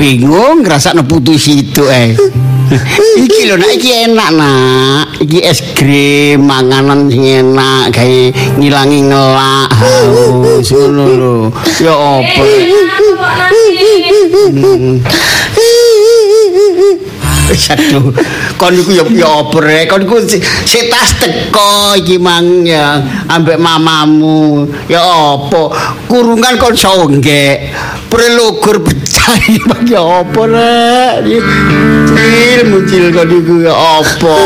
bingung ngrasakno putu situ eh. iki lho nak iki enak nak. Iki es krim, manganan sing enak gawe ngilangi ngelak haus ngono lho. Ya apa? Aduh, kon iku ya ya oprek, kon iku si- si tas teko iki mang ya ambek mamamu. Ya apa? Kurungan kon songgek. Prelugur pecah iki ya apa rek? Cil muncil kon iku ya apa?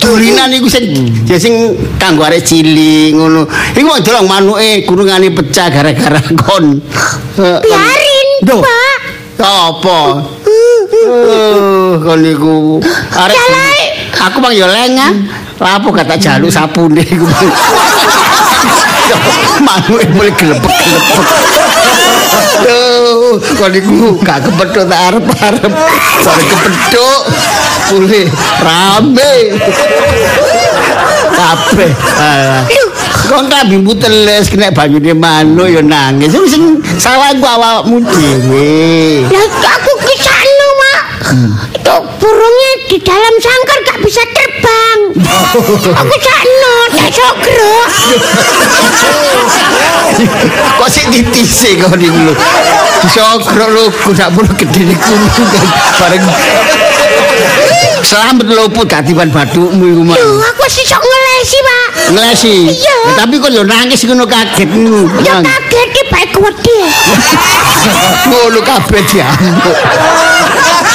Durinan iku sing ya sing kanggo arek cilik ngono. Iku wong delok manuke kurungane pecah gara-gara kon. Biarin. Pak. Apa? Uh, kon niku arek aku bang yo leng ah. Lapo kata jaluk sapune iku. Manuke mulai gelepek-gelepek. Duh, kon niku gak kepethuk tak arep-arep. Sore kepethuk. Mulai rame. Kabeh. Alah. Kok klambi teles kena banyune manuk ya nangis. Sing salah ku awakmu dhewe. Lah aku Itu burungnya di dalam sangkar gak bisa terbang. aku sakno, tak sogro. Kok sik ditise kok niku lho. Disogro lho kudak perlu gede niku kan bareng Selamat luput katiban batukmu iku mah. Duh, aku sih sok ngelesi, Pak. Nglesi. Iya. Ya, tapi kok yo nangis ngono kaget ngono. Ya Nang. kaget ki baik wedi. Ngono kabeh diambuk.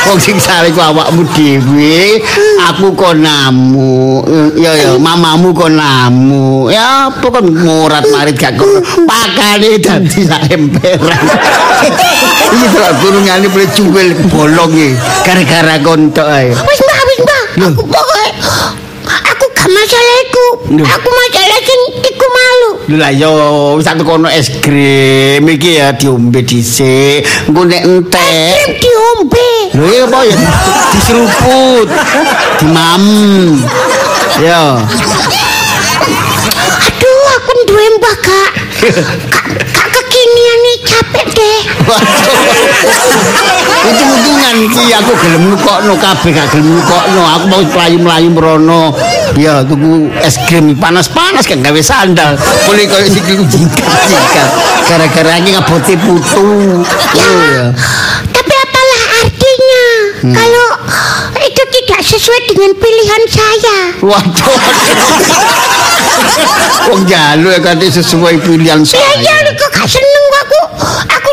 Wong sing sare ku awakmu dhewe, aku kok namu. Ya ya, mamamu kok namu. Ya apa kon murat marit gak kok pakane dadi sak emperan. Iki delok gurungane boleh cuwil bolong iki gara-gara kon tok ae. Wis, Mbak, wis, Mbak. Aku pokoke aku gak masalah iku. Aku masalah sing iku malu. Lho lah yo wis aku kono es krim iki ya diombe dhisik. Engko nek entek Krim diombe. Lho iya apa ya diseruput, dimam. Ya. Aduh, aku duwe mbah. Kak, Untung-untungan iki aku gelem nukokno kabeh gak gelem nukokno. Aku mau mlayu-mlayu mrono. Ya tuku es krim panas-panas kan gawe sandal. Mulai koyo sikilku jingkat-jingkat. Gara-gara iki ngabote putu. Ya, Oh ya. tapi apalah artinya kalau itu tidak sesuai dengan pilihan saya. Waduh. Wong jalu ya kate sesuai pilihan Ya saya. ya, kok gak seneng aku. Aku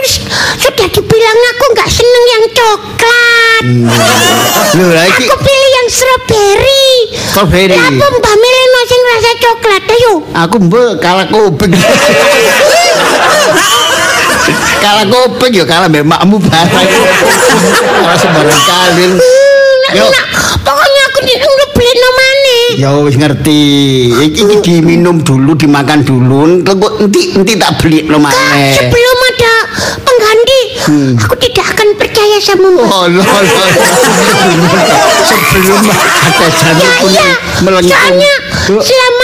sudah dibilang aku gak seneng yang coklat. Lho lah iki Aku pilih yang strawberry. Strawberry. Lah apa Mbak Mileno sing rasa coklat ayo. Aku mbok kalah kuping. kalah kuping ya kalah mbek makmu barang. Ora sembarang kali. Yo. Nah, pokoknya aku di beli nomane. Ya wis ngerti. Iki, iki diminum dulu, dimakan dulu. Engko enti enti tak beli lo maneh. Sebelum ada pengganti, aku tidak akan percaya sama Mbak. Oh, lo, lo. Sebelum ada jalan Ya pun iya, melengkung. soalnya selama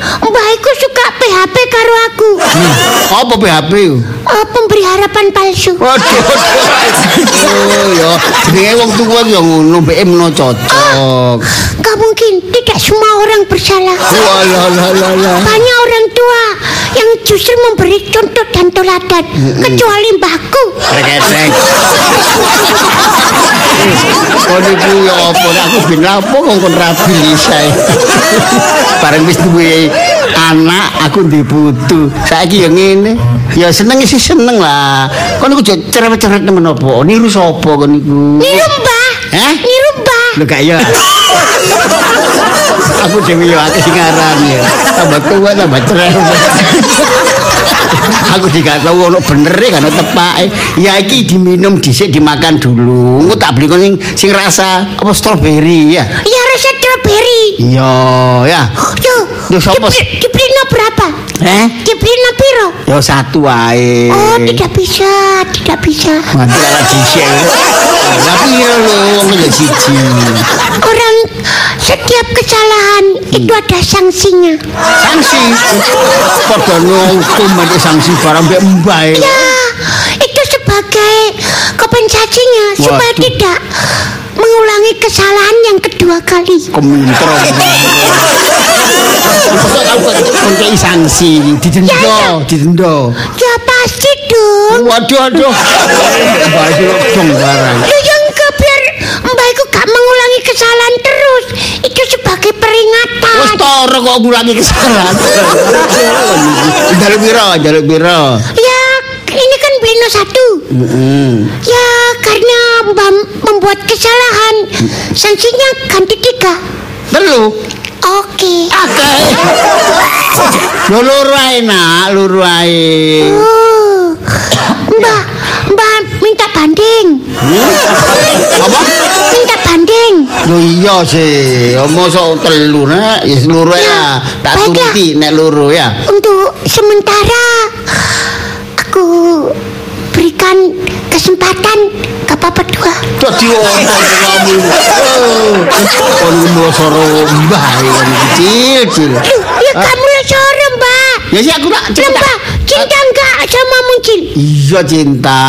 ini mbakku suka PHP karo aku. Apa PHP? Oh, pemberi harapan palsu. Waduh. Oh ya, jenenge wong tuwa ya ngono mbek meno cocok. Gak mungkin, tidak semua orang bersalah. Walah. Banyak orang tua yang justru memberi contoh dan teladan, kecuali mbahku. Rekesek. Kok niku ya apa nek aku ben lapo kok kon rabi lisae. Bareng wis duwe anak aku ndek putu. Saiki ya ngene. Ya seneng sih seneng lah. Kon niku cerewet-cerewet nemen apa? Niru sapa kon niku? Niru mbah, Hah? niru mbah. Lho gak ya. Aku dhewe yo akeh sing aran ya. Tambah tua tambah cerewet. Aku tidak tahu ono bener kan ono tepake. Ya iki diminum dhisik dimakan dulu. Engko tak beli sing sing rasa apa strawberry ya. Ya rasa strawberry. Iya ya. Yo, Yo, sapa dibeli, berapa? Eh? Dibeli piro? Yo satu wae. Oh, tidak bisa, tidak bisa. Mati ala dhisik. Tapi ya lho wong siji. Orang setiap kesalahan itu ada sanksinya. Sanksi. Padha hukum ada sanksi barang mbek mbae. Ya, itu sebagai kompensasinya supaya Waduh. tidak mengulangi kesalahan yang kedua kali. Kon kei sanksi, didenda, Ya, ya. didenda. Ya pasti dong. Waduh, aduh. Mbak itu dong barang. Mbak itu gak mengulangi kesalahan terus. Itu sebagai peringatan. Wes toro kok ngulangi kesalahan. Jaluk piro, jaluk piro. Ya ini kan Beno satu. Heeh. Ya karena mbak membuat kesalahan. Sanksinya ganti tiga. Telu. Oke. Lho loro ae nak, loro ae. Mbak banding. Apa? Minta banding. Lho iya sih, mosok telu nak, ya loro ya. Tak turuti nek loro ya. Untuk sementara aku berikan kesempatan ke Papa dua. Dadi opo kamu? Kon mosoro mbah kecil kecil. Loh, ya kamu lah seorang Mbak. Ya sih aku tak cerita. Cinta enggak sama muncul? Iya cinta.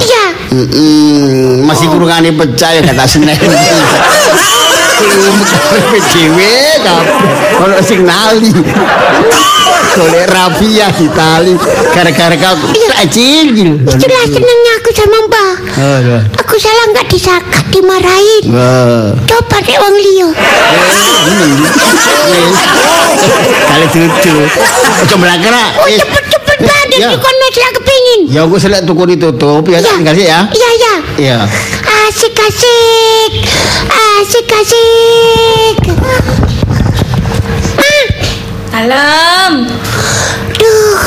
Iya. Mm-mm, masih kurangane pecah ya kata senen. PDW kabeh ono sing nali. Golek ya ditali gara-gara kau kecil. Itulah senangnya aku sama Mbak. Oh, ya. Aku salah enggak disakat, dimarahin. Coba deh wong liya. Kali cucu. Melakra. Oh, cepet-cepet banget Ya. di kono kepingin. Ya aku selek tuku ditutup ya tak tinggal sih ya. Iya, iya. Iya. Asik asik Asik asik Alam, Duh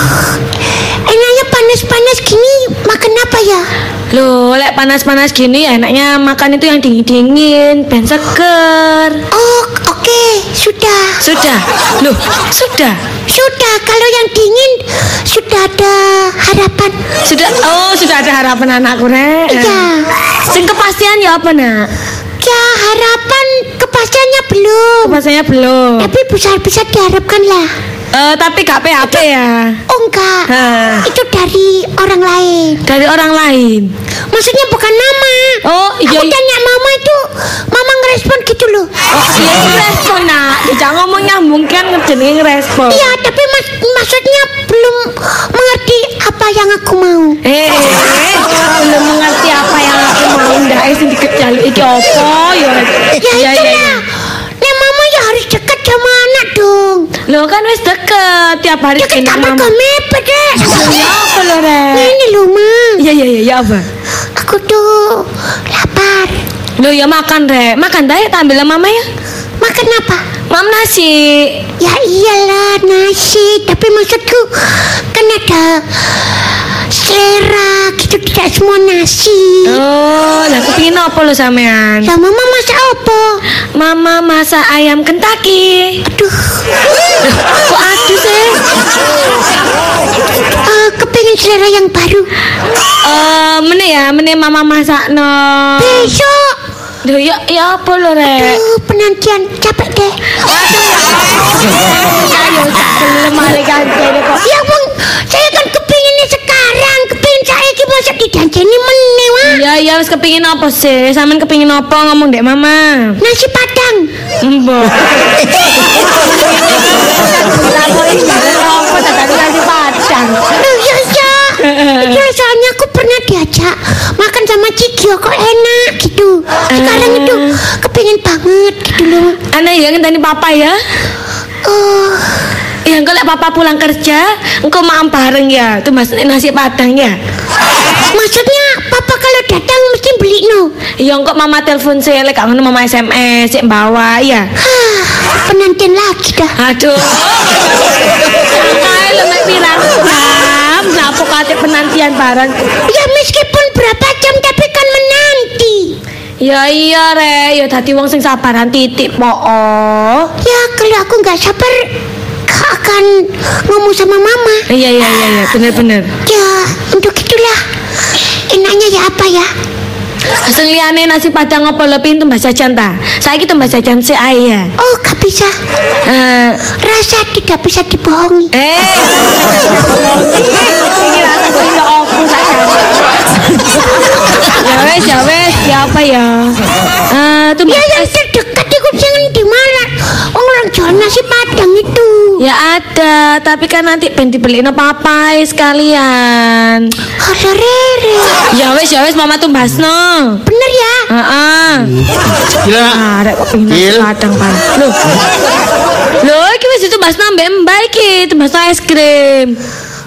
Enaknya panas-panas gini Makan apa ya? lo lek panas-panas gini enaknya makan itu yang dingin-dingin, ben seger. Oh oke Sudah Sudah, loh, sudah, Sudah Kalau yang dingin Sudah ada harapan sudah. Oh, sudah ada harapan anakku rek. Iya Sing kepastian ya apa nak? Ya harapan Kepastiannya belum Kepastiannya belum. Tapi besar-besar diharapkan lah Eh, tapi gak PHP ya. Oh enggak Hah. Itu dari orang lain Dari orang lain. Maksudnya bukan mama Oh, iya. Aku tanya mama itu Mama ngerespon gitu loh Oh, iya itu respon nak. Jangan ngomong nyambung kan respon. Iya tapi mas, maksudnya belum mengerti apa yang aku mau Eh, belum mengerti apa yang aku mau ndak eh sing dikejali iki apa ya. Ya Iya, iya, itulah iya. Nek mama ya harus dekat sama anak dong Lo kan wis deket tiap hari Dekat gendong kamar mama. kau mepet deh Ya apa lo rek? Ini loh ma Iya iya iya ya apa? Aku tuh lapar Lo ya makan rek, makan dah ya tak ambil mama ya. Makan apa? Mam nasi. Ya iyalah nasi Tapi maksudku Kan ada Selera gitu Tidak semua nasi Oh, lah kepingin apa lo sampean? Ya mama masak apa? Mama masak ayam Kentucky. Aduh Kok aduh sih? eh, Kepingin selera yang baru Eh, mene ya, mene mama masak no. Besok Duh, ya, ya apa lo rek? Aduh penantian capek deh Ayo, tak belum balik aja deh kok. Ya masa didanjani meneh wah Iya, iya, wis kepingin apa sih? Sampean kepingin apa ngomong dek mama? Nasi padang Mbok. Apa tadi nasi padang. Loh ya ya Itu soalnya aku pernah diajak Makan sama Cigio kok enak gitu Sekarang itu kepingin banget gitu loh Ana ya ngenteni papa ya. Oh Ya engko lek papa pulang kerja, engko maam bareng ya. Tuh mas nasi padang ya. Maksudnya papa kalau datang mesti beli no Ya engko mama telepon saya lek gak ngono mama SMS sik bawa ya. Penantian lagi dah Aduh. Kae lemek pirang jam, lapo kate penantian bareng. Ya meskipun berapa jam tapi kan menanti Ya iya re, ya dadi wong sing sabaran titik po. Ya kalau aku nggak sabar akan ngomong sama mama Iya iya iya iya, bener-bener. Ya untuk itulah Enaknya ya apa ya Sing liyane nasi padang apa lebih tumbas jajan ta? Saiki tumbas jajan sik ae ya. Oh gak bisa Eh, Rasa tidak bisa dibohongi eh. Iki rasa iso opo sakjane. Ya wes, ya wes, ya apa ya? Eh, tuh Ya yang terdekat itu jangan di mana. Orang jual nasi padang itu. Ya ada, tapi kan nanti ben dibeliin apa-apa sekalian. Ada Rere. Ya wes, ya wes, mama tuh basno. Bener ya? Heeh. Gila. Ah, rek kok pengen Gil. padang pan. Loh. Loh, iki wis itu basno mbek mbak iki, itu basno es krim.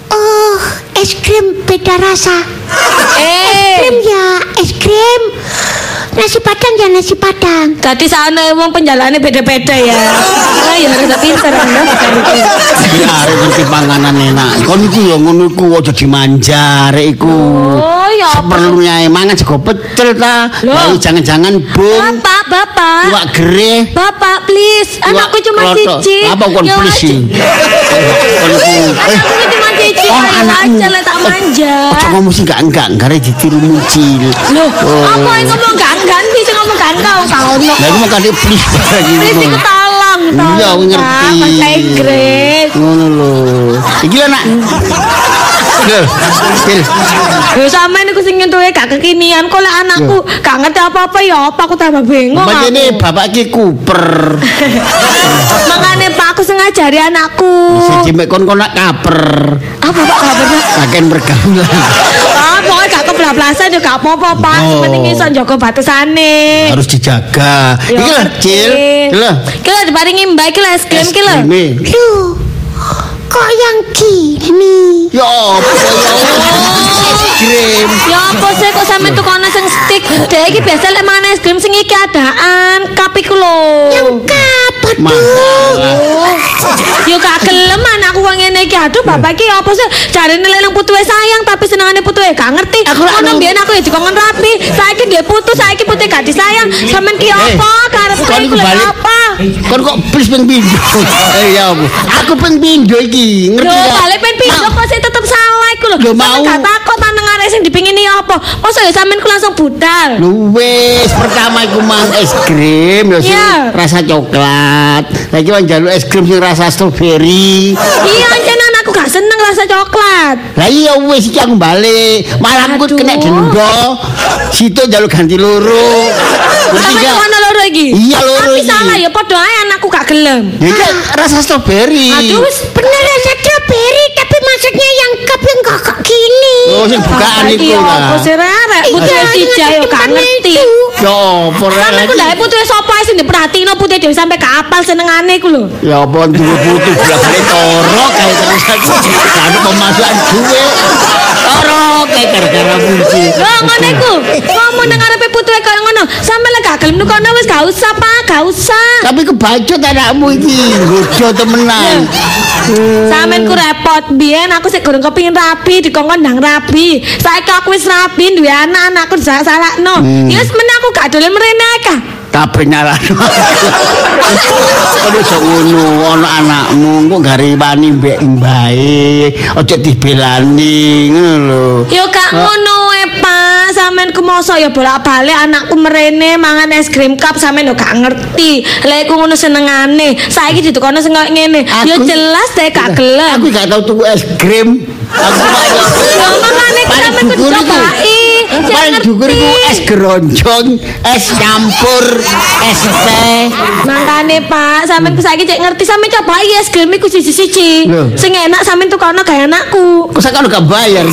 Oh, es krim beda rasa. Eh, Krim ya, es krim. Nasi padang ya nasi padang. tadi sana emang penjalannya beda-beda ya. Ah, ya rada pinter Anda Ya arek ngerti panganan enak. Kon iku ya ngono iku aja dimanja arek iku. Oh, ya apa? Seperlunya mangan sego pecel ta. Lah jangan-jangan bung. Bapak, bapak. Iwak gereh. Bapak, please. Anakku cuma cici. Apa kon Ya please? iku eh Anakku cuma cici. Oh, Ayo anakmu. tak manja. Ojo ngomong sih enggak enggak, enggak ditiru mucil. Loh, Oh. apa yang ngomong ganggan bisa ngomong gangkau kau no. Lah iku mau kate please lagi. Please iku tolong, tolong. Iya, aku ngerti. Bahasa Inggris. Ngono lho. Iki lho nak. Yo sampean iku sing nyentuhe gak kekinian kok lah anakku gak ngerti apa-apa ya apa aku tambah bingung. Mbak ini bapak ki kuper. Makanya Pak aku sengajari anakku. Siji mek kon kon nak kaper. Apa Pak kabarnya? Akan bergaulan. Pokoknya gak kebelablasan juga gak apa-apa Pak. Oh. Penting iso njaga batasane. Harus dijaga. Ya, Iki lho, ngerti. Cil. Iki lho. Ki lho diparingi mbak ki lho es krim ki lho. Kok yang gini? Ya apa ya? Krim. Ya apa sih kok sampe tukono sing stick? Dek iki biasa lek mangan es krim sing iki adaan kapi ku lho. Kapan tuh? Masalah. Yo gak gelem anakku wong ngene iki. Aduh bapak iki apa sih? Jarine lek nang putuhe sayang tapi senengane putuhe gak ngerti. Ngono nang- mbiyen aku ya dikongkon rapi. Saiki dia putus, saiki putuhe gak disayang. Sampeyan ki Eh, apa? Karep kon iku iku lek balik. apa? Kon kok please ping pindho. Eh ya? Aku ping pindho iki. Ngerti Lho, ya? balik pen pindho kok sih tetep salah iku lho. Lho, Sampeyan mau. gak takut nang arek sing dipingini apa? Masa ya sampeyan ku langsung budal. Lu wis pertama iku mang es krim ya sing rasa coklat. Lagi wong njaluk es krim sing rasa stroberi. Iya, anjen aku gak seneng rasa coklat. Lah iya wis iki aku balik. Malah aku Aduh. kena denda. Situ njaluk ganti loro. Ngerti Loro iki. Iya, loro Tapi salah ya padha ae anakku gak gelem. Ya iki rasa stroberi. Aduh, wis Bener rasa strawberry, tapi maksudnya yang cup yang kakak gini. Oh sing bukaan iku lah. Apa sih rarek putih Iya, dijak yo gak depannya ngerti. itu. Ya apa rek Sampe ku lagi? ndae putih sapa sing diperhatino putih dhewe sampe kapal senengane ku lho. Ya apa duwe butuh bolak-balik toro kae terus aku gak ada pemasukan duwe. Toro kae gara-gara muji. Lah ngene ku. Ngomong nang arepe putuhe kaya ngono. Sampe lek gak gelem nukono wis gak usah, Pak, gak usah. Tapi kebacut anakmu iki gojo temenan. Sampeyan ku repot. Biyen aku sik gorong kepengin rapi, dikongkon ndang rapi. Saiki aku wis rapi duwe anak, anakku disalahno. Ya wis men aku gak dolen mrene kabeh nyalano. Aduh sok ngono ana anakmu kok gare wani mbek mbae. Aja dibelani ngono lho. Yo gak ngono Pak. Sampeyan ku mosok ya bolak-balik anakku merene mangan es krim cup sampeyan yo gak ngerti. Lek ku ngono senengane. Saiki ditukono sing ngene. Yo jelas deh gak gelem. Aku gak tau tuku es krim. Aku makane ku Paling sampeyan kudu dhuwur iku. cobai. Paling dhuwur iku es geronjong, es campur, es teh. Makane Pak, sampeyan ku saiki cek ngerti sampeyan cobai es krim iku siji-siji. Sing enak sampeyan tukono gaya anakku. Kok sak gak bayar.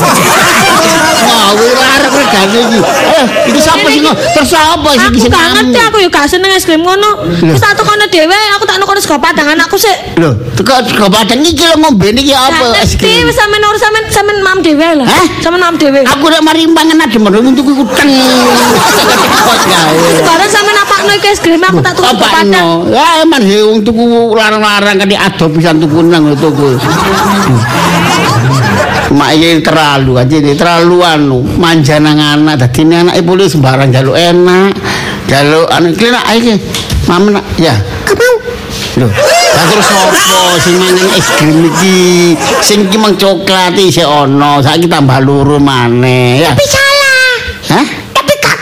Ngawur arep regane iki. Eh, iki sapa sing ngo- terus apa sih Aku iki gak ngamu? ngerti aku yo gak seneng es krim ngono. Wis tak tukono dhewe, aku tak nukono sego padang anakku sik. Lho, teko teko padang iki lho ngombe iki apa es ngerti krim? wis sampeyan urus sampeyan sampeyan mam dhewe lah. Hah? Sampeyan mam dhewe. Aku nek mari mangan adem menung tuku kuteng. Kok gawe. Sekarang sampeyan napakno iki es krim aku tak tuku Apa padang. no? Ya emang he wong tuku larang-larang kan ado pisan tuku nang tuku. Mak iki terlalu aja ini terlalu anu manja nang anak dadi ini anak ibu sembarang jaluk enak jaluk anu iki nak iki mama nak ya lho lah terus opo sing mangan es krim iki sing iki mang coklat iki ono saiki tambah loro maneh ya tapi salah. hah Tapi kak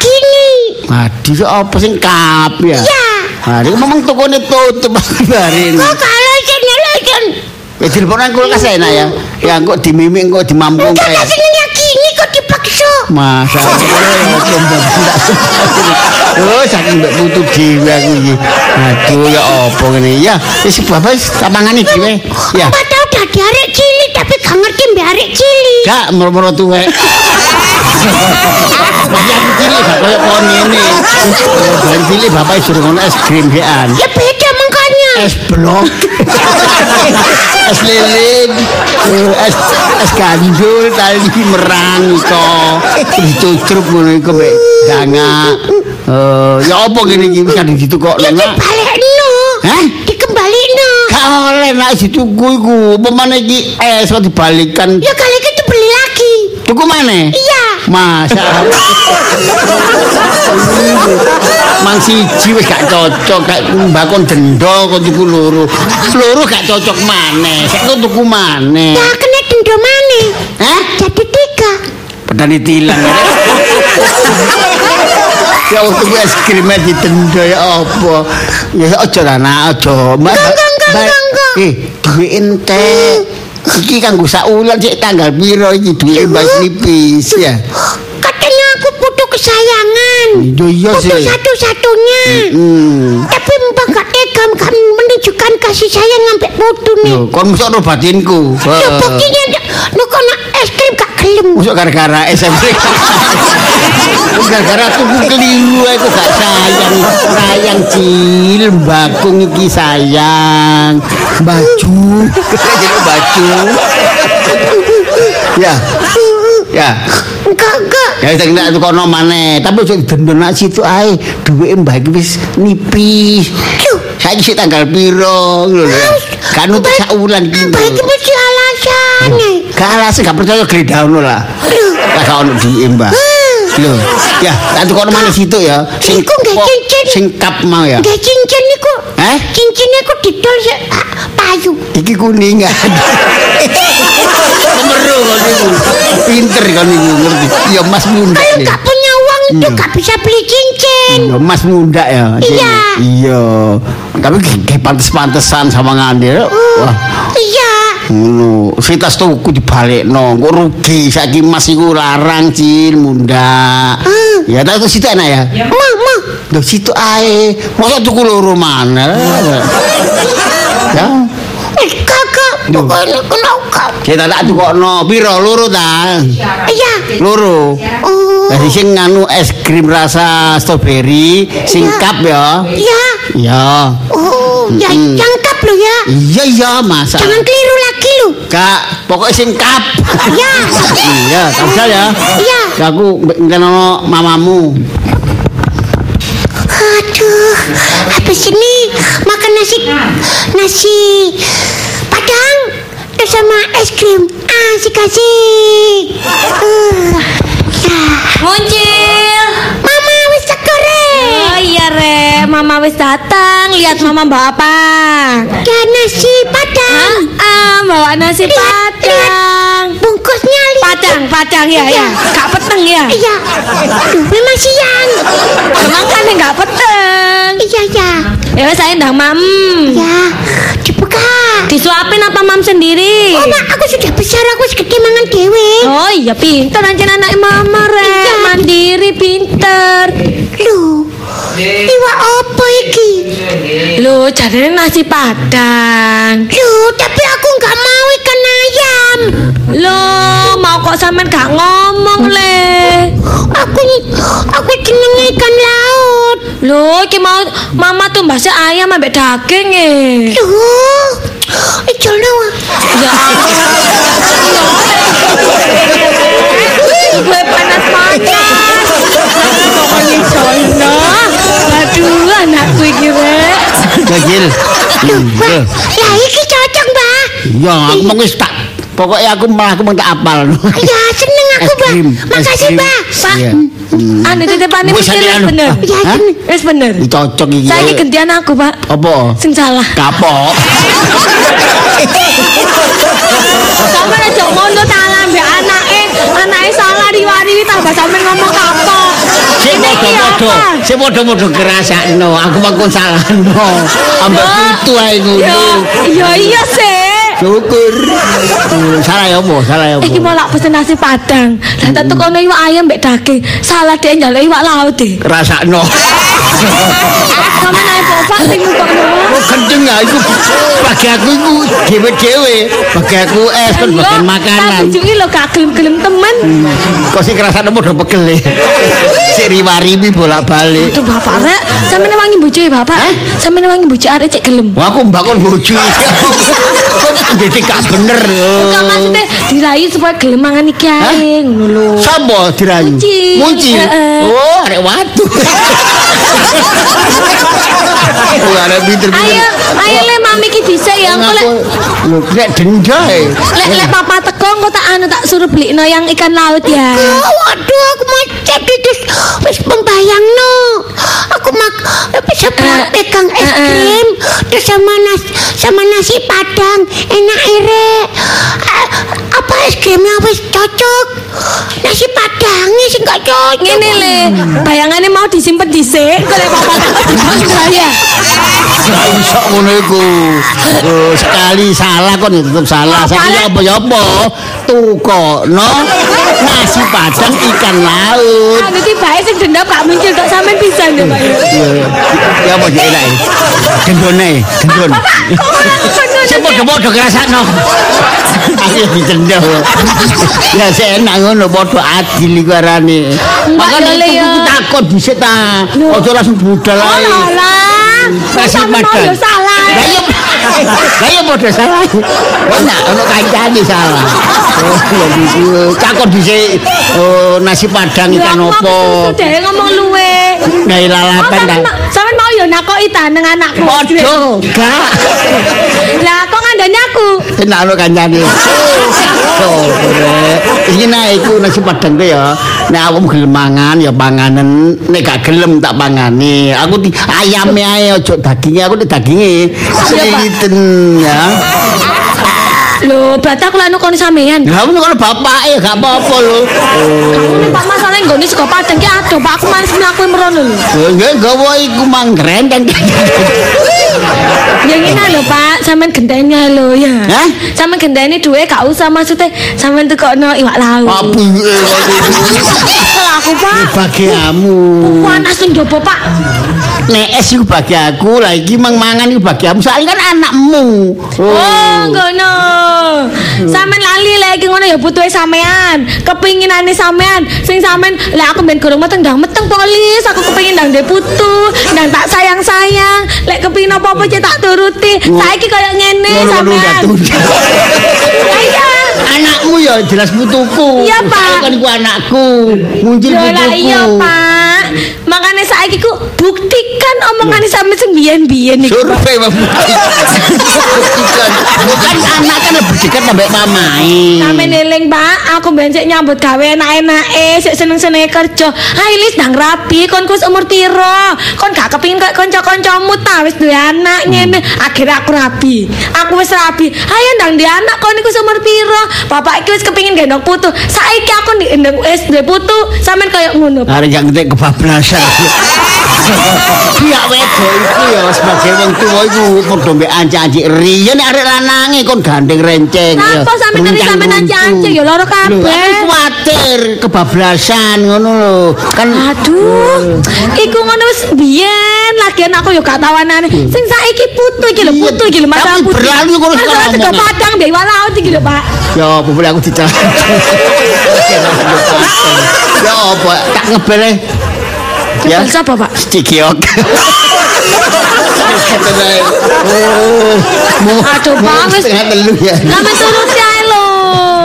gini. Aduh, apa sing kap ya? Iya. Hari memang tokone tutup hari ini. Kok kalau sini lagi. Eh, telepon aku kulkas enak ya. Ya kok dimimik kok dimampung kayak. senengnya gini kok di bakso. Masa Oh, saking mbak putu dhewe aku iki. Aduh, ya apa ngene ya. Wis bapak wis tak mangani dhewe. Ya. Mbak tahu dadi arek cilik tapi gak ngerti mbak arek cilik. Gak moro-moro tuwek. Dari cilik bapak suruh ngono es krim hean. Ya beda makanya. Es blok. es lilin. Es es gandul tali merang iko. Dicucrup ngono iku mek dangak. Eh, ya apa ngene iki kan ditu kok Ya enak. dibalekno. Hah? Dikembalino. Gak oleh nak dituku iku. Pemane iki es kok dibalikan. Ya kali itu beli lagi. Tuku mana? Iya. Masa Mang siji wis gak cocok gak mbakon dendo kok tuku loro. Loro gak cocok maneh. Sik kok tuku maneh. Ya kena denda maneh. Hah? Jadi tiga. Pedani tilang. Ya waktu gue es krimnya ditendo ya apa Ya aja lah nak aja Enggak, enggak, enggak, Mbak- enggak, enggak. Eh duit ente Iki kan gue saulan sih tanggal piro iki duit mbak nipis ya Katanya aku butuh kesayangan. Iya iya sih satu-satunya. Hmm. Tapi mbak gak tega kan menunjukkan kasih sayang sampai putu nih. Loh, kon mesti ono batinku. Ya buktinya kok nak es krim gak gelem. Masuk gara-gara SMP. gara-gara tuku keliru aku gak sayang. Sayang cil, bakung iki sayang. Baju. Jadi baju. ya. Ya. Enggak, enggak. Ya tak tuh kono maneh, tapi didendo nak situ ae. Duwike mbak iki wis nipis. Sik tanggal piro. Kan untuk wulan iki. Apa mesti alasannya? Gak alasan gak percaya geledahono lah. Lah gak ono duwe Mbak. Lho, ya, tak tukono mana situ ya. Sing Iku nggak pok- cincin. Sing kap mau ya. Gak cincin niku. Eh? Cincinnya ku didol se ah, payu. Iki kuningan. Kemeru kok niku. Pinter kan niku ngerti. Ya Mas Munda. Kalau gak punya uang itu Iya. gak bisa beli cincin. Iya, Mas Munda ya. Iya. Iya. Tapi kayak pantes-pantesan sama ngandil. Wah. Iya. Ngono, sitas tuku dibalekno, kok rugi saiki Mas iku larang cil munda. Hmm. Ya tak situ enak ya. Ma, ma. Loh situ ae. Masa tuku loro mana? Ya. Kena kau. Kita tak tukokno piro loro ta? Iya. Loro. Oh. Sing nganu es krim rasa strawberry, sing Iya. cup ya. Iya. Ya. Oh, ya cangkap lo ya. Iya iya masa. Jangan keliru lagi lo. Kak, pokoknya sing cup. Iya. Iya, usah ya. Iya. Ya aku ngene mamamu. Aduh, habis ini makan nasi nasi sama es krim. Asik asik. Uh, ya. Muncul. Mama wis teko Re. Oh iya re, mama wis datang. Lihat mama bawa apa? Ya nasi padang. Ah, bawa nasi padang. Bungkusnya lihat. Padang, padang ya ya. Gak peteng ya. Iya. Aduh, memang siang. Emang kan nggak peteng. Iya ya. Ya saya ndang mam. Ya. Disuapin apa mam sendiri? Oh, Mak, aku sudah besar, aku sudah gede mangan dewe. Oh iya pinter aja anak mama re Iya. mandiri pinter Loh, iwa apa iki? Loh jadi nasi padang Loh, tapi aku nggak mau ikan ayam. Loh mau kok sampean gak ngomong le Aku aku jenenge ikan laut. Loh iki mau mama tuh mbak ayam ambek daging e Loh, ijono. Ya Gue panas panas Pokoknya jono Aduh anakku iki re Gagil. Ya iki cocok, Mbak. Ya, aku mau wis tak pokoknya aku malah aku mau tak apal. Ya, seneng aku, Mbak. Makasih. Mbak. Pak Iya. Anu titipane Wis, bener. Wis bener cocok iki. Saya gantian aku pak Apa? Sing salah Kapok. Sampai aja ngono salah mbak anake Anake salah riwari tambah sampe ngomong kapok Sing padha-padha, apa? sing padha-padha kerasakno. Aku mangkon salahno. Ambek putu ae ngono. ya iya sih Syukur. Oh, Salah ya apa? Salah ya apa? Iki mau lak pesen nasi padang. Lah tak tekono iwak ayam mbek daging. Salah dhek njaluk iwak laut deh. Rasakno. Sama naik bapak sing nukokno. Oh kenceng ya iku bagi aku iku dhewe-dhewe. Bagi aku es kan bagian makanan. Tapi juga lo gak gelem-gelem temen. Kok sing ngrasakno padha pegel e. Sik riwari bolak-balik. Aduh bapak rek, sampe wangi bojo ya bapak. Sampe wangi bojo arek cek gelem. Wah aku mbakon bojo. Jadi gak bener. Maksudnya dirayu supaya gelem mangan iki ae ngono lho. Sapa dirayu? Munci. Oh, arek watu. Arek pinter-pinter. Ayo, ayo le mami ki dhisik ya engko lek Lho, nek denda e. lek lek papa teko engko tak anu tak suruh beli no yang ikan laut ya. Waduh, aku macet itu. Wis pembayang no. Aku mak bisa Eh, pegang es eh, eh. krim terus sama nas sama nasi padang enak ire. Ah, apa es krimnya wis cocok. Nasi padangnya sih nggak cocok. Ngene le, bayangannya mau disimpen dhisik, kok lek papa dibang saya. Gak iso ngono iku. Oh, sekali salah kon ya tetep salah. Saiki apa ya apa? Tukokno nasi padang ikan laut. Anu tibae sing dendam gak muncul tok sampean pisan ya, Pak. Ya, ya apa sih enak? Gendone, gendon. Kok ora ngono Sing padha-padha ngrasakno. Aku ditendang. Ya sik enak ngono padha adil iku arane. Makane kudu takon dhisik ta. Aja langsung budal Oh, ae. lah. Sampeyan yo salah. Lah iya. Lah padha salah. Enak ono kancane salah. Oh. Takon dhisik oh, nasi padang ikan aku opo. deh ngomong luwe. Nah, Oh, lalapan sampean ta. yo nakoki ta nang anakku. Padha, gak. Lah kok ngandani aku? Enak ono kancane. Iki nek iku nasi padang ku ya. Nek awakmu gelem mangan ya panganen, nek gak gelem tak pangani. Aku ayame ae aja daginge, aku di daginge. Sinten ya. Lho, berarti aku lanu kono sampean. Lah ngono kalau bapake gak apa-apa lho. Pak masalah nggone sego padang ki adoh, Pak aku males mlaku merono lho. Nggih gawa iku mang. Ya ngene lho, Pak, sampean genteni lho ya. Hah? Sampean genteni duwe gak usah maksudnya sampean tukokno iwak laut. Apa Kalau aku, Pak, bagiamu? panas sing jopo, Pak. Nek es iku bagi aku, lah iki mang mangan iku bagiamu. Soalnya kan anakmu. Oh, ngono. Sampean lali lagi ngono ya butuhe sampean. Kepinginane sampean. Sing sampean lah aku ben gorong meteng ndang meteng polis. Aku kepingin ndang ndek putu, ndang tak sayang-sayang. Lek kepingin apa-apa cek tak turuti. Saiki koyo ngene sampean. iya. Anakmu ya jelas putuku. Iya, Pak. Kan iku anakku. Muncul putuku. iya, Pak. Makanya saiki ku buktikan omongane sampe sing biyen-biyen iku. Survei membuktikan. Buktikan. Bukan anak kan lebih dekat sampai mamai. Sampe neling Pak, aku ben sik nyambut gawe enak-enake, sik seneng-senenge kerja. Hai Lis ndang rapi, kon kus umur piro? Kon gak kepengin kok kanca-kancamu ta wis duwe anak ngene. Akhirnya aku rapi. Aku wis rapi. Ayo ndang duwe anak kon iku umur piro? Bapak iki wis kepengin gendong putu. Saiki aku ndek wis duwe putu, sampean koyo ngono. Pak. Hari yang gede kebablasan. Pihak wedok iku ya sebagai wong tuwa iku padha mbek anci-anci riyen arek lanange kon gandeng renceng ya. Napa sampe Rencang sampe anci-anci ya loro kabeh. kuwatir kebablasan ngono lho. Kan Aduh, iku ngono wis biyen lagian aku yo gak tawanane. Sing saiki putu iki lho, putu iki lho masalah putu. berlalu kok wis Masalah ngomong. sego padang mbek iwak laut iki lho, Pak. ya apa boleh aku dicak. Ya apa tak ngebele. Ya. Bel sapa, Pak? Stikiok. Oh, Aduh, Pak, wis- setengah telu ya. Sampe turuti ae lho.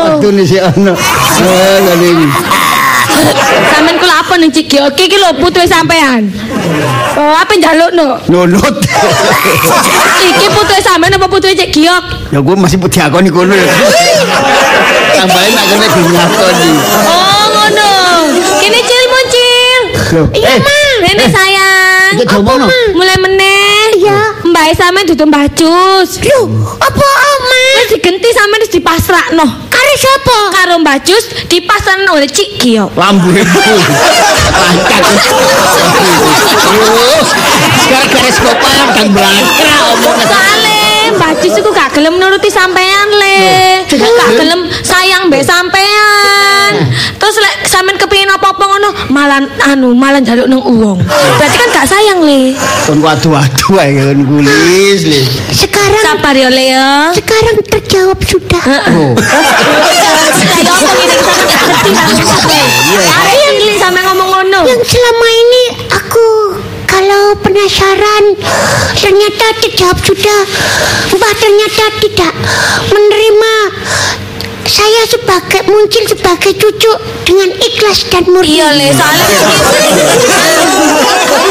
Waktu ini si ono. Ngene iki. Sampeyan kula apa ning Cik Gio? Iki lho putu sampean. Oh, apa njalukno? Nunut. Iki putu sampean apa putu Cik Giok? Ya gue masih putih akoni kono ya. Tambahin nak kena diakoni. Oh, ngono. Kene. Loh, Iya, eh, Ma. Rene sayang. Iki domono. Mulai meneh. Iya. Mbak sampean dudu Mbah Jus. Loh, apa oma? Wis digenti sampean wis dipasrakno. Kare siapa? Karo Mbah Jus dipasrakno oleh Cik Giok. Lambu ibu. Lancar. Oh, Gara-gara sekolah dan belakang omongan. Soale Mbah Jus iku gak gelem nuruti sampean le. Gak gelem sayang mbek sampean. Terus lek sampean kepengin apa-apa ngono, malah anu malah njaluk nang uwong. Berarti kan gak sayang le. Kon waduh-waduh ae kon kulis le. Sekarang Sabar ya le ya. sekarang terjawab sudah. Oh. Kan gak ngerti. Arek cilik sampe ngomong ngono. Yang selama ini penasaran ternyata terjawab sudah. Mbah ternyata tidak menerima saya sebagai muncul sebagai cucu dengan ikhlas dan murni. Iya le, soalnya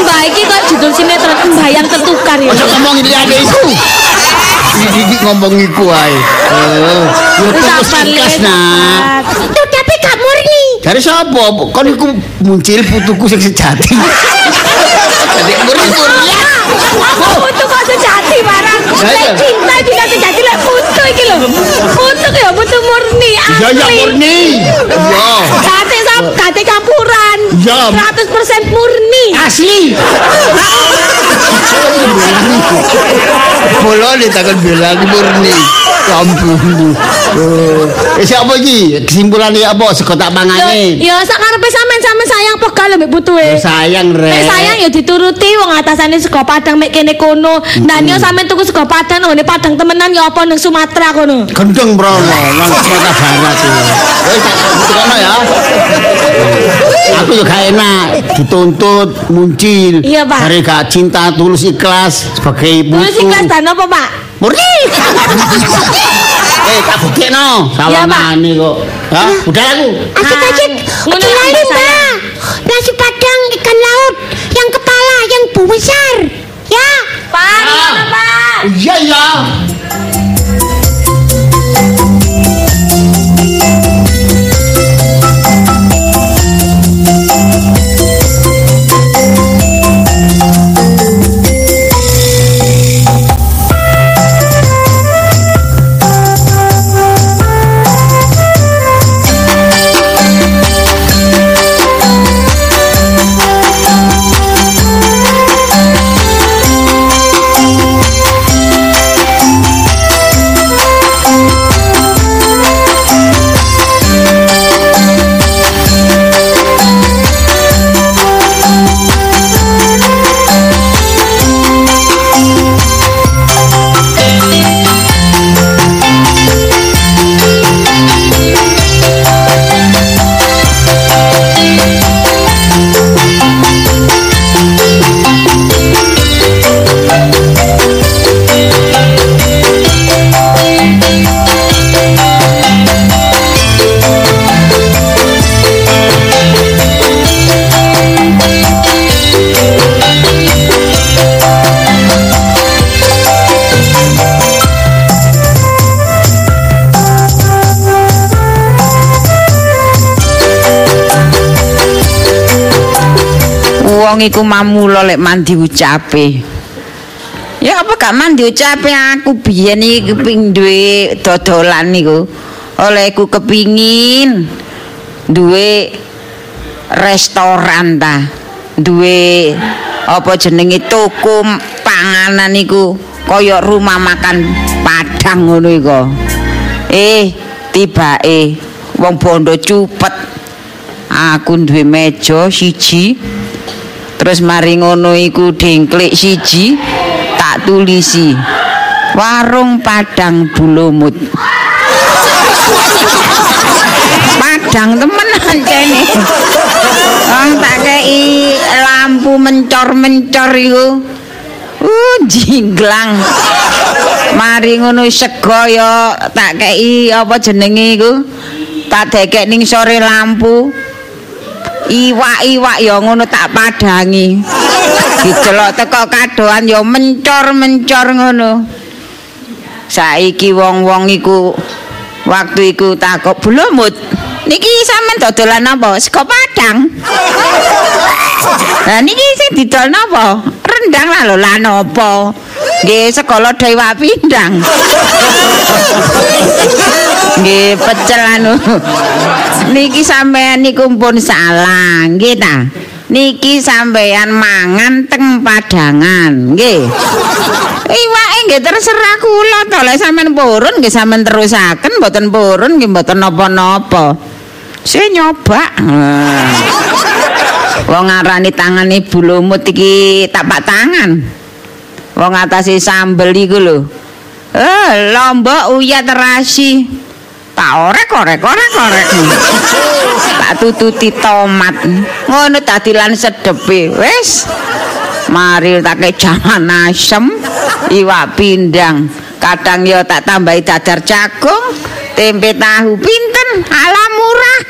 Mbak iki kok judul sinetron Mbak yang tertukar ya. Ojo ngomong ini ada iku. Iki ngomong iku ae. Yo Wis terus ikhlas nak. sabar. Itu tapi gak murni. Dari sapa? Kon iku muncul putuku sing sejati. Jadi murni-murni. Putu kok sejati barang. Iya. Lek cinta juga sejati lek putu iki lho. Putu ya putu murni Ya ya asli. murni. Ya. Kate sam kate campuran. Ya. 100% murni. Asli. Bola nih takkan bilang murni. Kampung. Oh. Eh siapa iki? Kesimpulannya apa? Seko tak Yo, pangane. yo sak karepe sampean sampean sayang apa mbek putuwe. Ya sayang rek. Nek sayang ya dituruti wong atasane sego Padang mek kene kono. Nah yo sampean tuku sego Padang ngene Padang temenan ya apa ning Sumatera kono. Gendeng brono nang Sumatera Barat. Wis tak kono ya. Aku juga enak dituntut muncul. Iya, Pak. Dari gak cinta tulus ikhlas sebagai ibu. Terus ikhlas dan apa, Pak? Murni. eh, tak bukekno. Pak. Salamane kok. Hah? Udah aku. Asik-asik. Ngono lali, Mbak. Nasi padang ikan laut yang kepala yang besar. Ya. Pak, gimana, Pak? Iya, iya. Wong iku mamula lek mandi ucape. Ya apa gak mandi ucape aku biyen iki keping duwe dodolan niku. Oleh ku kepingin duwe restoran ta. Duwe apa jenenge toko panganan niku kaya rumah makan Padang ngono iku. Eh, tibake wong bondo cupet. Aku duwe meja siji Terus mari ngono iku dengklik siji tak tulisi warung Padang Bulumut. Padang temenan kene. Wong tak kei lampu mencor-mencor iku. Uh jinglang. Mari ngono sego ya tak kei apa jenenge iku? Tak dekek ning sore lampu. Iwak-iwak ya ngono tak padangi. Didelok teko kadoan ya mencor-mencor ngono. Saiki wong-wong iku waktu iku takok bulumut. Niki sampean dodolan apa? Sego padang. Lah niki sing didol napa? Rendang lah lho lan apa? Nggih sekolah dewa pindang. Nggih pecel anu. Niki sampean niku pun salah, nggih ta? Niki sampean mangan teng padangan, nggih. Iwake nggih terserah kula to lek sampean purun nggih sampean terusaken mboten purun nggih mboten napa-napa. Saya nyoba. Wong ngarani tangane bulumut iki tapak tangan. Wong atase sambel iku lho. Eh, lombok uyah terasi. Tak orek-orek, orek-orek. tak tututi tomat. Ngono dadi lan sedepe. Wis. Mari tak jangan asem, iwak pindang. Kadang ya tak tambahi dadar jagung, tempe tahu pinten, ala murah.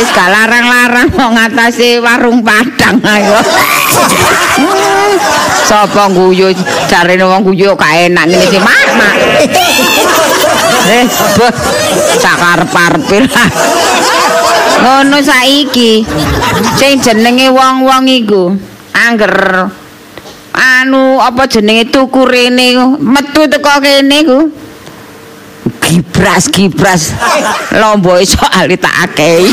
Wis larang-larang mau ngatasi warung Padang ayo. Sapa guyu jarene wong guyu gak enak ngene iki, Mak. Mak. Eh, beh, sakarep-arepe lah. Ngono saiki. Sing jenenge wong-wong iku angger anu apa jenenge tuku rene metu teko kene ku. Gibras gibras. Lomboe soal tak akei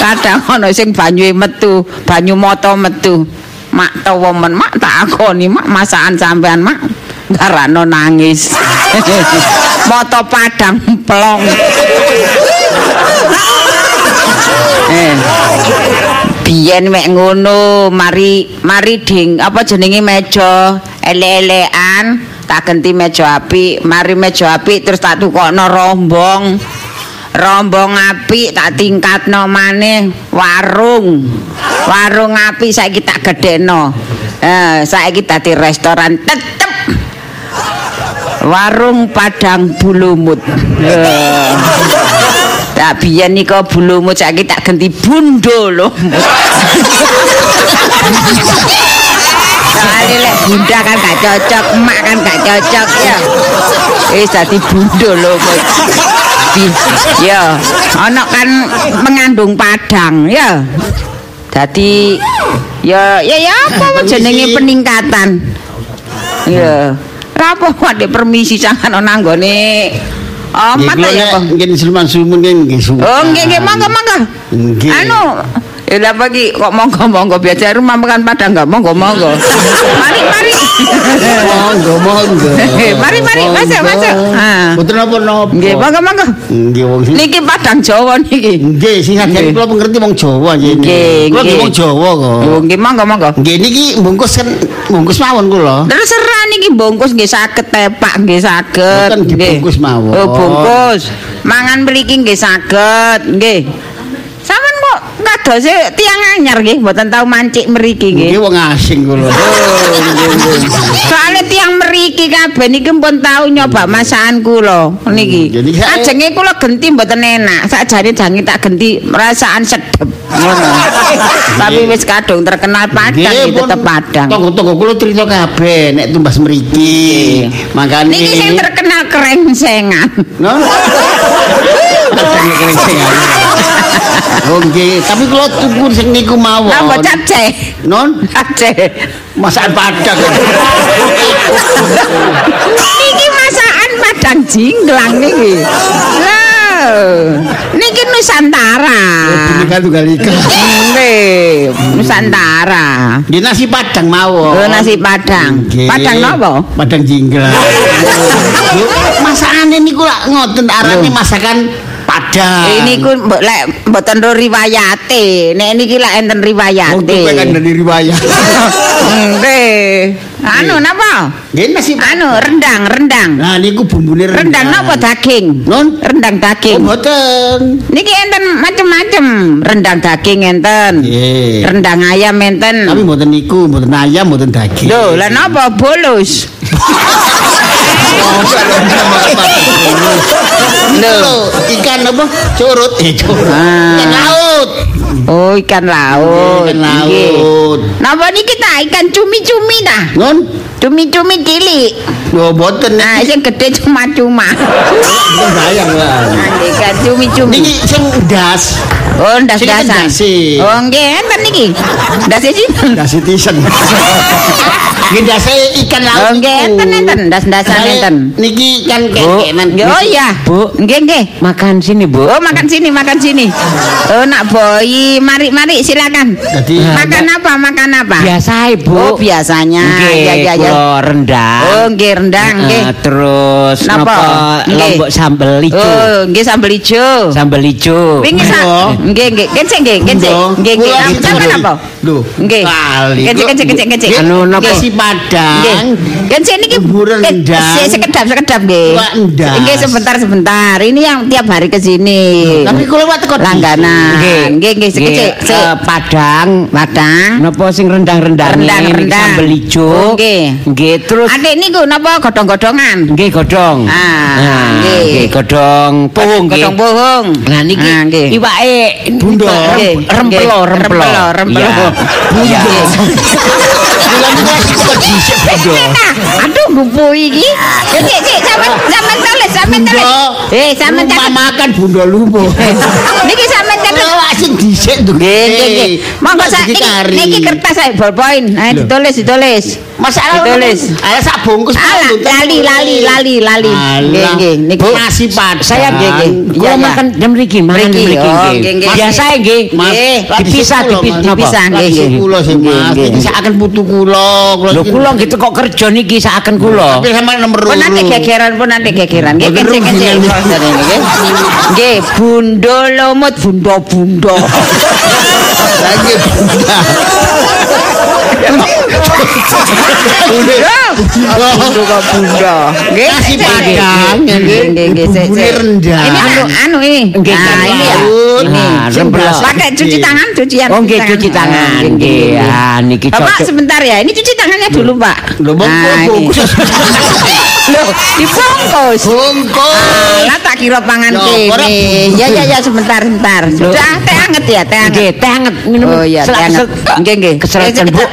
kadang ana sing banyuhe metu banyu moto metu. Mak tawa men mak tak akoni mak masakan sampean mak garano nangis. Moto padang plong eh. Biyen mek ngono mari mari ding apa jenenge meja? Ele-elean tak ganti meja apik mari meja apik terus tak tukokno rombong rombong apik tak tingkatno maneh warung warung apik saiki tak gedheno eh saiki dadi restoran tetep warung Padang Bulumut eh. Tak biyen nika bulumut saiki tak ganti bundo lho. Soale lek bunda kan gak cocok, emak kan gak cocok ya. Wis dadi bundo lho. Di- Ya, ana kan mengandung padang ya. Dadi ya ya ya apa jenenge peningkatan. Ya. Apa kok permisi jangan ana nggone Amat Nggih, ya, nek nggih sulman sumun nggih suka. Oh, nggih nggih monggo monggo. Nggih. Anu, ya lah bagi kok monggo monggo biasa rumah makan padang enggak monggo monggo. mari mari. Monggo monggo. Mari, mari, masuk, masuk. Ha. Mboten napa-napa. Nggih monggo monggo. Nggih wong Niki padang Jawa niki. Nggih, sing sajane kula pengerti wong Jawa. Nggih, Kula nggih nggih. wong Jawa kok. Oh, nggih monggo monggo. Nggih niki bungkus kan bungkus mawon kula. Terserah niki bungkus nggih saged tepak nggih saged. Mboten dibungkus mawon. Oh, bungkus. Mangan mriki nggih saged nggih. Kok kadose tiang anyar nggih mboten tau mancik mriki nggih. Nggih wong asing kula. Soale tiang meriki kabeh niki pun tau nyoba masakan kula niki. Hmm, Ajenge kula genti mboten enak. Sakjane jange tak genti rasaan sedep. Ngono. Tapi wis kadung terkenal Padang iki tetep Padang. Tonggo-tonggo kula cerita kabeh nek tumbas mriki. Makane Niki sing terkenal kerengsengan. No. Padang kerengseng. Oh nggih, tapi kula tuku sing niku mawon. Napa capce? Non, Capce. masakan Padang. Niki masakan Padang jinglang niki. Niki Nusantara. Binika tunggal ika. Nggih, Nusantara. Nggih nasi Padang mawon. Oh, nasi Padang. Padang napa? Padang jinglang. Yo, Masakane niku lak ngoten arane masakan Padang. Ini ku mbok lek mboten ro riwayate. Nek niki lek enten Wong riwayate. tuku kan dari riwayat. Nggih. Anu napa? Nggih nasi. Anu rendang, rendang. Nah niku bumbune Rendang napa daging? Non. Rendang Oh, daging. mboten. Niki enten macem-macem. Rendang daging enten. Nggih. Rendang ayam enten. Tapi mboten niku, mboten ayam, mboten daging. Lho, lah napa bolus? Lho, ikan apa? Curut. Eh, curut. Ah. Ikan laut. Oh, ikan laut. Ikan laut. Napa niki ta ikan cumi-cumi ta? Non? Cumi-cumi cilik. Lho, mboten Nah, sing gede cuma-cuma. Mboten sayang lah. Ikan cumi-cumi. Niki sing das. Oh, ndas dasan. Oh, nggih, enten niki. Ndas iki. Das tisen. Nggih dase ikan laut. Oh, nggih, enten enten ndas-ndasan Saya- enten. Niki kan Bu, nggih, oh iya, Bu. Nggih, nggih. Makan sini, Bu. Oh, makan sini, makan sini. Oh, nak boy, mari, mari, silakan. Jadi- makan apa, makan apa? Biasa, Ibu. Oh, biasanya. Nggih, ya, ya, ya. rendang. Oh, nggih rendang nggih. Terus Napa? napa lombok sambel ijo. Oh, nggih sambel ijo. Sambel ijo. Wingi sa nggih nggih kencing nggih kencing. Nggih nggih. Kula Sampeyan gitu. apa? Lho, Nggih. kali. Kencing kencing kencing kencing. Anu napa Nggih. si Padang? Nggih. Kencing niki rendang. Eh, sekedap sekedap nggih. Nggih sebentar sebentar. Ini yang tiap hari ke sini. Tapi kula wae teko langganan. Nggih nggih Nggih, sekecil. eh, Padang. Padang. Napa sing rendang-rendang Rendang, ini, rendang. sambel ijo. Oh, nggih. Nggih, terus Adik niku napa godhong-godhongan? nggih godhong. Ah, nggih. nggih godhong nggih. Godhong bohong. Nah niki Ah, nggih. iwake Bundo. Nggih, rempelo nggih. rempelo Rempelo, rempelo. Iya. Iya. Kula niku wis kok dhisik bundo. Aduh gupu iki. Cek cek sampean sampean tulis sampean tulis. Eh sampean catet. makan bundo lupo. Niki sampean catet. Kula wak sing dhisik. Nggih nggih nggih. Monggo sak Iki niki, kertas saya ballpoint. Nah ditulis ditulis. Masalah Ditulis. Ala sak bungkus lali, lali, lali, lali. Nggih, nggih, niki. Nasi padang. Saya nggih, nggih. Kula iya. makan jam mriki, mangan jam Mriki, mriki oh, nggih. nggih, nggih. Biasa nggih. Dipisah, dipisah, nggih. Kula sih, Nggih, Mas. nggih. Dipisahaken putu kula. Iya. Lho kula gitu kok kerja niki saken kula. Tapi sama nomor Pun nanti gegeran, pun nanti gegeran. Nggih, bener. Nggih. Bundo lomut, bundo, bundo. Lagi bunda. Nggih. Nasi cek, cek. padang, Nggih, nggih. nggih, nggih, cek, Bumbune cek. rendang. Ini anu, anu ini. Nggih, Nah, ini ya. Ini. Nah, rempelo. Pakai cuci tangan, cucian. Oh, cuci nggih, cuci tangan. Nggih, ah, niki Bapak cocok. sebentar ya. Ini cuci tangannya dulu, Pak. Lho, Bang, Loh, dibungkus. Bungkus. Alah tak kira pangan kene. Ya ya ya sebentar sebentar. Sudah teh anget ya, teh anget. Nggih, teh anget minum. Oh iya, teh anget. Nggih nggih. Eh, Bu.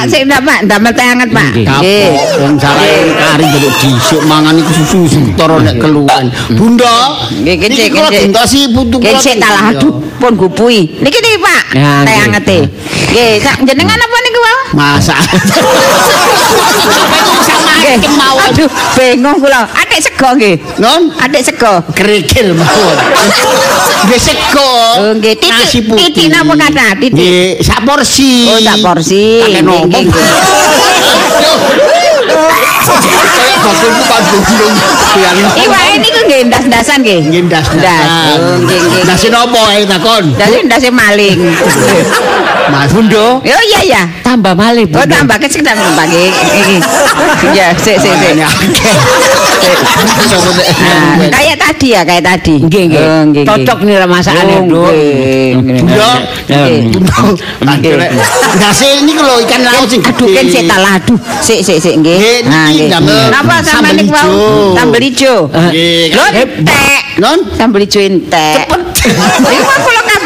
Pak, sekedap Pak, damel teh anget Pak. Nggih. Wong salah kari jeruk dhisik mangan iku susu setara nek keluwen. Bunda. Nggih, kecik, niki kula kecik. gentosi putu kula. Gesek talah aduh pun gupui. Niki niki Pak, teh nggih. anget e. Nggih, sak jenengan apa niku, Pak? Masak. Nggih. Aduh, bingung kula. Adik sego nggih. Non Adik sego. kerikil mawon. Nggih sego. Oh, nggih. Titik- titik napa kata? Titik. Nggih, sak porsi. Oh, sak porsi. Pakai Nggih, nopo? nggih, nggih. Kayak bakulku Gunung. Nggih ndas-ndasan nggih. Nggih. Oh. Nasi nopo ae takon? Ndase ndase maling. Mas Bundo. Oh iya ya. Tambah malih Oh tambah kesik tak tambah nggih. Iki. Ya, sik sik sik. Ah, kayak tadi ya, kayak tadi. Nggih nggih. Oh. Cocok nih masakane, Oh, nggih, ini kalau ikan laut sing Aduh kan sik talah aduh. Sik sik sik nggih. Nggih, Nah, Napa sambel niku ijo. Sambel ijo. Nggih, entek. Non? Sambel ijo entek. Cepet. Iku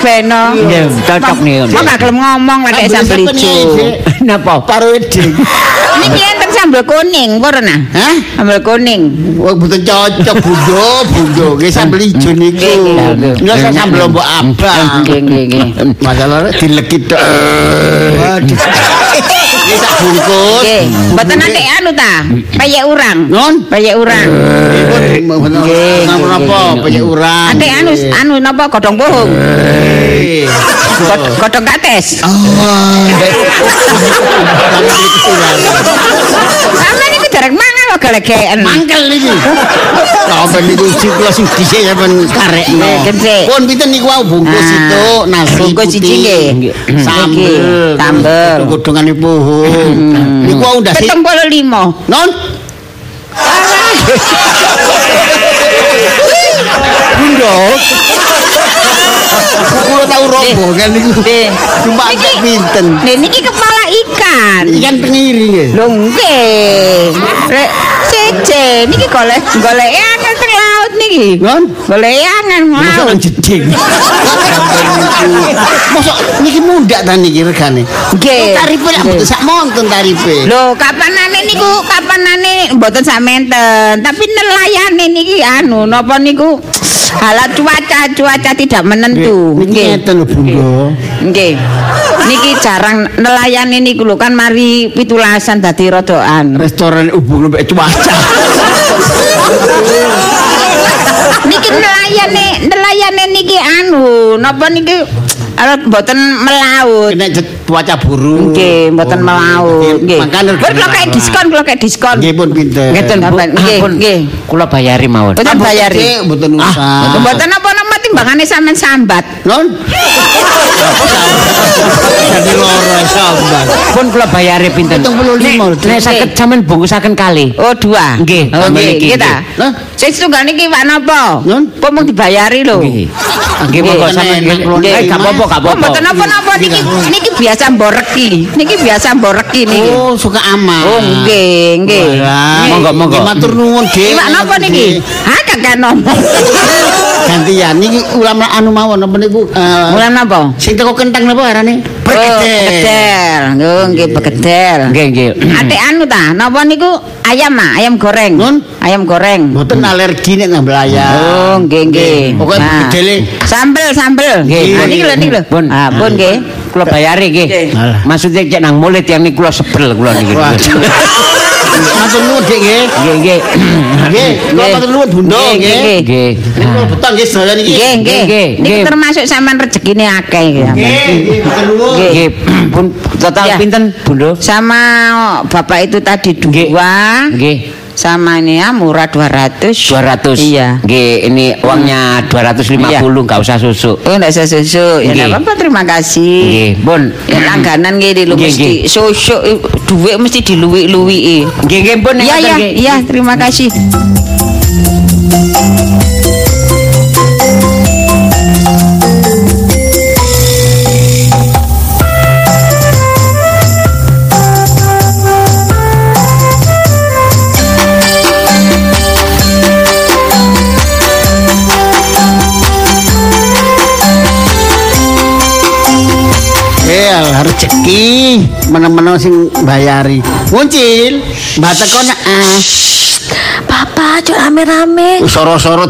kabeno. Nggih, cocok nih. Mau gak gelem ngomong lek sambel ijo. Napa? Paru edeng. Niki enten sambel kuning, purna. Hah? Sambel kuning. Wah, betul cocok bundo, bundo. Nggih sambel ijo niku. Nggih, usah sambel lombok abang. Nggih, nggih, nggih. Masalahnya dilekit tok. Waduh. Sak bungkus. Nggih, mboten nate anu ta? Payek urang. Non? Payek urang. Nggih. Napa? Banyak urang. Ate anu anu napa godhong. God- Godhong kates. Oh. Sampe niku dereng mangan kok gelegeken. Mangkel iki. Sampai niku siklo sing dhisik sampean karekno. Nggih, gede. Pun pinten niku wau bungkus Ah. itu nasi Bungkus siji nggih. Sambel. Sambel. Godhongane pohon. Niku wau ndase 75. non. Bundo. Kulo tau robo kan niku. Nggih. Cuma agak pinten. Nih niki kepala ikan. Ikan tenggiri nggih. Lho nggih. Rek cece niki golek golek angel niki. Angel Masa mau. kan jeding. Mosok niki muda ta niki regane. Nggih. Tarife lak mboten sak monten tarife. Lho kapanane niku kapanane mboten samenten, tapi nelayane niki anu napa niku halat cuaca cuaca tidak menentu. Niki Nggih. ngeten lho Bunda. Nggih. Niki jarang nelayane niku lho kan mari pitulasan dadi rodoan. Restoran hubung mbek cuaca. niki nelayane nelayane niki anu napa niki arep mboten melaut. Kena jet- cuaca buruk. Nggih, mboten Oh, melaut. Nggih. Pun kula kayak diskon, kula kayak diskon. Nggih pun pinter. Ngeten. Nggih, nggih. Kula bayari mawon. Mboten bayari. Mboten usah. Mboten apa-apa timbangane sampean sambat. Non. Jadi loro sambat. Pun kula bayari pinten? 75. Nek saged sampean bungkusaken kali. Oh, dua. Nggih, Oh, nggih, nggih ta. Hah? Sing setunggal niki wak napa? Nun? Apa mung dibayari lho? Nggih. Nggih monggo sampean nggih. Eh, gak apa-apa, gak apa-apa. mboten napa-napa niki niki biasa mboreki. Niki biasa mboreki niki. Oh, suka aman. Oh, nggih, nggih. Monggo, monggo. Matur nuwun, Dik. Iwak napa niki? Ha kakek ngomong. Gantian niki ulama anu mawon apa niku? eh, Mulan napa? Sing teko kentang napa arane? Begedel. Oh, nggih begedel. Nggih, nggih. Ate anu ta, napa niku ayam ah, ayam goreng. Nun? Ayam goreng. Mboten alergi nek nambah ayam. Oh, nggih nggih. Pokoke Nah. Sambel sambel. Nggih, niki lho niki lho. Pun. Ah, pun nggih. Kula bayari nggih. Maksudnya cek nang mulit yang niku kula sebel kula niki. Matur nuwun, Dik nggih. Nggih, nggih. Nggih, kula matur nuwun Bunda Nggih, nggih. nggih. Nggih. Niku kula beton nggih sedaya niki. Nggih, nggih. nggih, Niki termasuk sampean rezekine akeh ya. Nggih, nggih, matur nuwun. Nggih. Nggih, pun total pinten, Bundo? Sama bapak itu tadi dua. Nggih. Sama ini ya murah 200. 200. Iya. Nggih, ini uangnya 250, enggak usah susu. Oh, enggak usah susu. Ya enggak apa-apa, terima kasih. Nggih, Bun. Ya langganan lho Nggih, mesti susu duit mesti diluwik-luwiki. Nggih, nggih, Bun. Iya, iya, iya, terima kasih. Alah, rezeki menem-menem sing bayari. Muncil, mbak teko nek ah. Papa, cok rame-rame. Soro-soro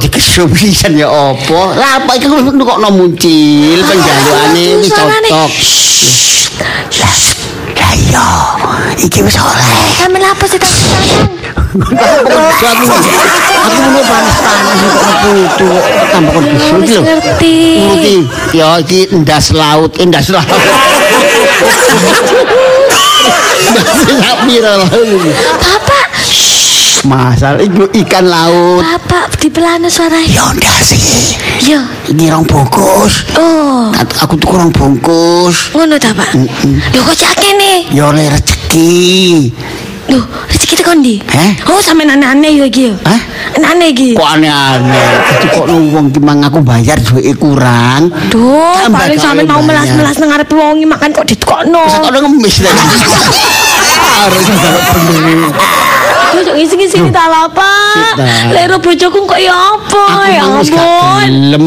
pisan ya apa? Lah apa iki kok no muncil penjalukane wis cocok. Lah iya, iki wis oleh. Sampe lapo sih tak Aku aku mau panas-panas kok putu tambah kon bisu iki lho. ngerti. Ya iki ndas laut, eh, ndas laut. Pira lho. Papa, Masal iku ikan laut. Papa dipelana suaranya. Ya ndasi. Yo. Ini rong bungkus. Oh, Aku- Aku tuku rong bungkus. ngono ta, Pak? Lho kok cak kene? Ya oleh rezeki. Lho, rezeki tekan ndi? Heh? Oh, sampe aneh-aneh yo iki yo. Hah? Aneh iki. Kok aneh-aneh. Jadi kok wong ki mang aku bayar duwe kurang. Duh, paling sampe mau melas-melas nang arep wongi makan kok ditukokno. Wis kok ngemis ta. Harus kalau bener. Ojo ngisi-ngisi ta lho, Pak. Kita. Lero bojoku kok ya apa? Ya ampun. gelem,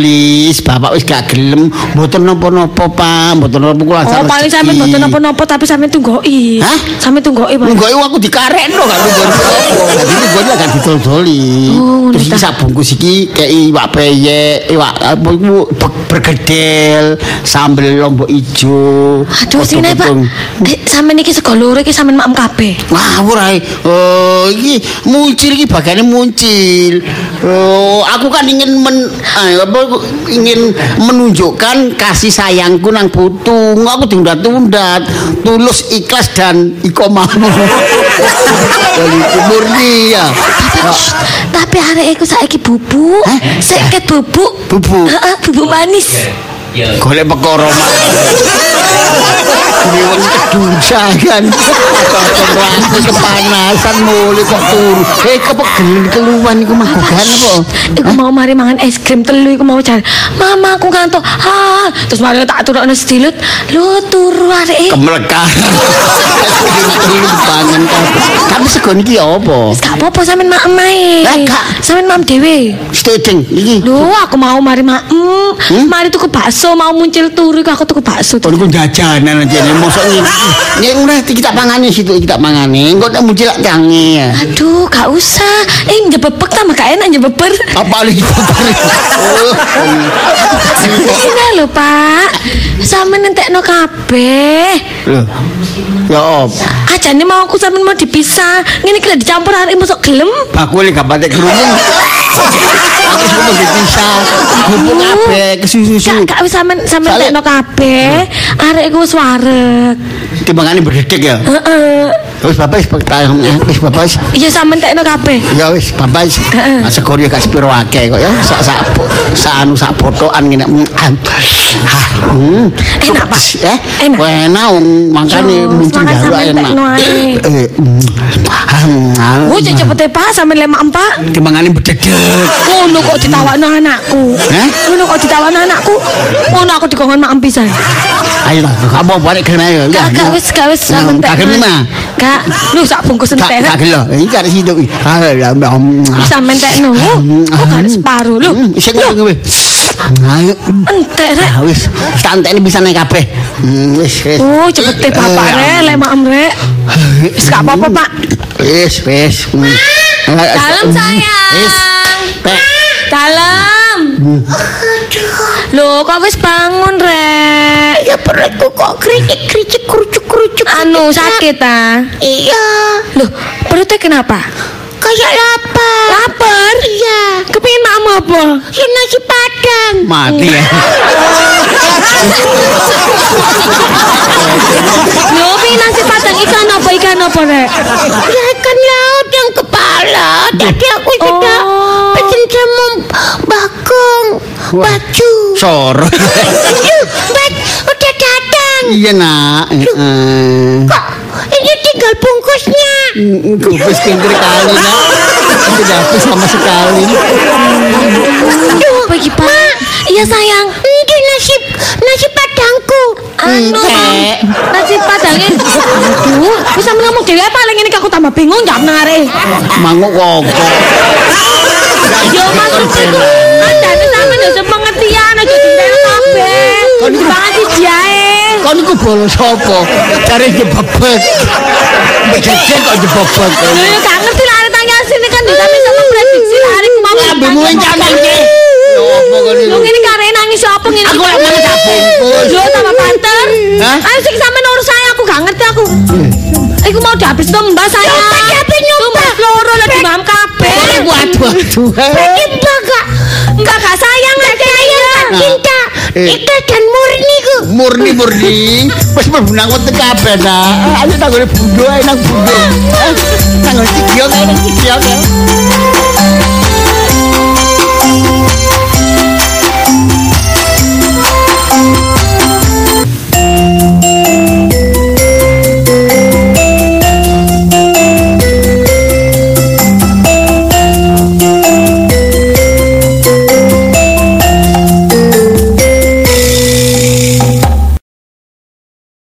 Lis. Bapak wis gak gelem. Mboten napa-napa, Pak. Mboten napa kula Oh, paling sampe mboten napa-napa tapi sampe tunggoki. Hah? Sampe tunggoki, Pak. Nunggu aku dikarekno gak nunggu apa. Dadi nunggu gak didol-doli. Oh, Terus iki sak bungkus iki kayak iwak peyek, iwak apa iku be- bergedel, sambel lombok ijo. Aduh, sini Pak. Eh, sampe niki sego loro iki sampe maem kabeh. Ngawur ae. Oh, iki muncul iki bagane muncul. Oh, aku kan ingin men eh, apa ingin menunjukkan kasih sayangku nang putu. Aku diundat-undat, tulus ikhlas dan ikomah. Dari murni ya. Tapi arek iku saiki bubuk. Seket bubuk. Bubuk? Heeh, bubuk manis. Golek perkara mah. Kepanasan mulai kok turu. Eh kok gelem keluhan iku mah gogan apa? Iku mau mari mangan es krim telu iku mau cari. Mama aku ngantuk. Ha, terus mari tak turunno sedilut. Lu turu arek. Kemlekan. Pangan. Tapi segon iki ya apa? Gak apa-apa sampean maem ae. Lah, gak. Sampean maem dhewe. Steding iki. Lho, aku mau mari maem. Mari tuku bakso mau muncul turu aku tuku bakso. Kon ku jajanan aja nih mosok ngene. Nek ora kita pangane situ kita pangane. Engko nek muncul ya. Aduh, gak usah. Eh, njebebek tambah gak enak njebeber. Apa lagi Oh. Ini lho, Pak. Sampe nentekno kabeh. Loh. Ya op. Ajane mau aku sampe mau dipisah. Ngene iki lho dicampur arek mosok gelem. Aku lagi gak batik kerungu. Aku semua dipisah. Kabeh kesusu. Gak wis kabeh. Arek iku wis wareg. Timbangane berdedek ya. Heeh. Wis bapak wis wis bapak wis Iya sampean tekno kabeh. Ya wis, bapak wis. Heeh. Segoro ya gak sepiro akeh kok ya. Sak sak sak anu sak potokan ngene. Mm, Ah, hmm. Enak, Pak. Eh, Enak. Muncul enak. Eh, cepet Pak sampean lemak empak. Timbangane berdedek. Ngono kok ditawakno anakku. Hah? Ngono kok ditawakno anakku. Ngono aku dikongkon mak empisan. Ayo lah, kamu balik kena ya. Gak, gak wis, gak wis Kagem tekno. mah. Gak, lu sak bungkus Tak entek. tak gelo. Iki kare situ. Ah, ya, mm, Sampean tekno. Oh, kok gak ada separuh lho. Isik kok kowe. Ayo. Entek rek. Ah, wis, santai bisa naik kabeh. Hmm, wis, wis. Oh, cepet Bapak rek, lek mak em rek. Wis gak apa-apa, Pak. Wis, wis. Hmm. Dalam Wis. Pek. Dalam. Loh, kok wis bangun, Rek? Ya perutku kok kericik-kericik kerucuk-kerucuk. Anu sakit ah. Iya, Loh, perutnya kenapa? Kayak lapar. Lapar? Iya, Kepingin mak mau apa? ya nasi padang. Mati ya. Loh, pengen nasi padang ikan apa ikan apa, Rek? Ya ikan laut yang kepala. Tadi aku sudah Oh. pesen sama Bagong baju. Sor. Bag udah datang. Iya, Nak. Heeh. Kok ini tinggal bungkusnya. Kupes pinggir kali, Nak. Tidak habis sama sekali. Aduh, Apa iki, Pak? Iya, sayang. ini nasi nasi padangku. Anu, Entek. nasi padangnya. Aduh, bisa ngomong dewe paling ini aku tambah bingung jawab nare. Manguk kok. Yo maksudku andane sampe yo sepengertian aja dinteni kabeh. Kon iki- Banget siji ae. Kon iku bolos sapa? Cari jebebek. Becek kok jebebek. Lho yo gak ngerti lah arek tanya sini kan yo sampe sama prediksi lah arek mau. Ambemu encang iki. Yo apa kon Lu iku? ngene kare nangis apa ngene? Aku lak mana tak bungkus. Yo tambah banter. Hah? Ayo sing sampe urus saya aku gak ngerti aku. Iku mau dihabis tumbas saya. Tapi nyumbah. Tumbas loro lah di mam kabeh. Waduh, waduh. Ini baga Mbak gak sayang aja ya. cinta Eh. ikhlas dan murni ku. Murni murni wis mlebu nang weteng kabeh nak. Ayo tanggone bundo ae nang bundo eh tanggone cikiok ae nang cikiok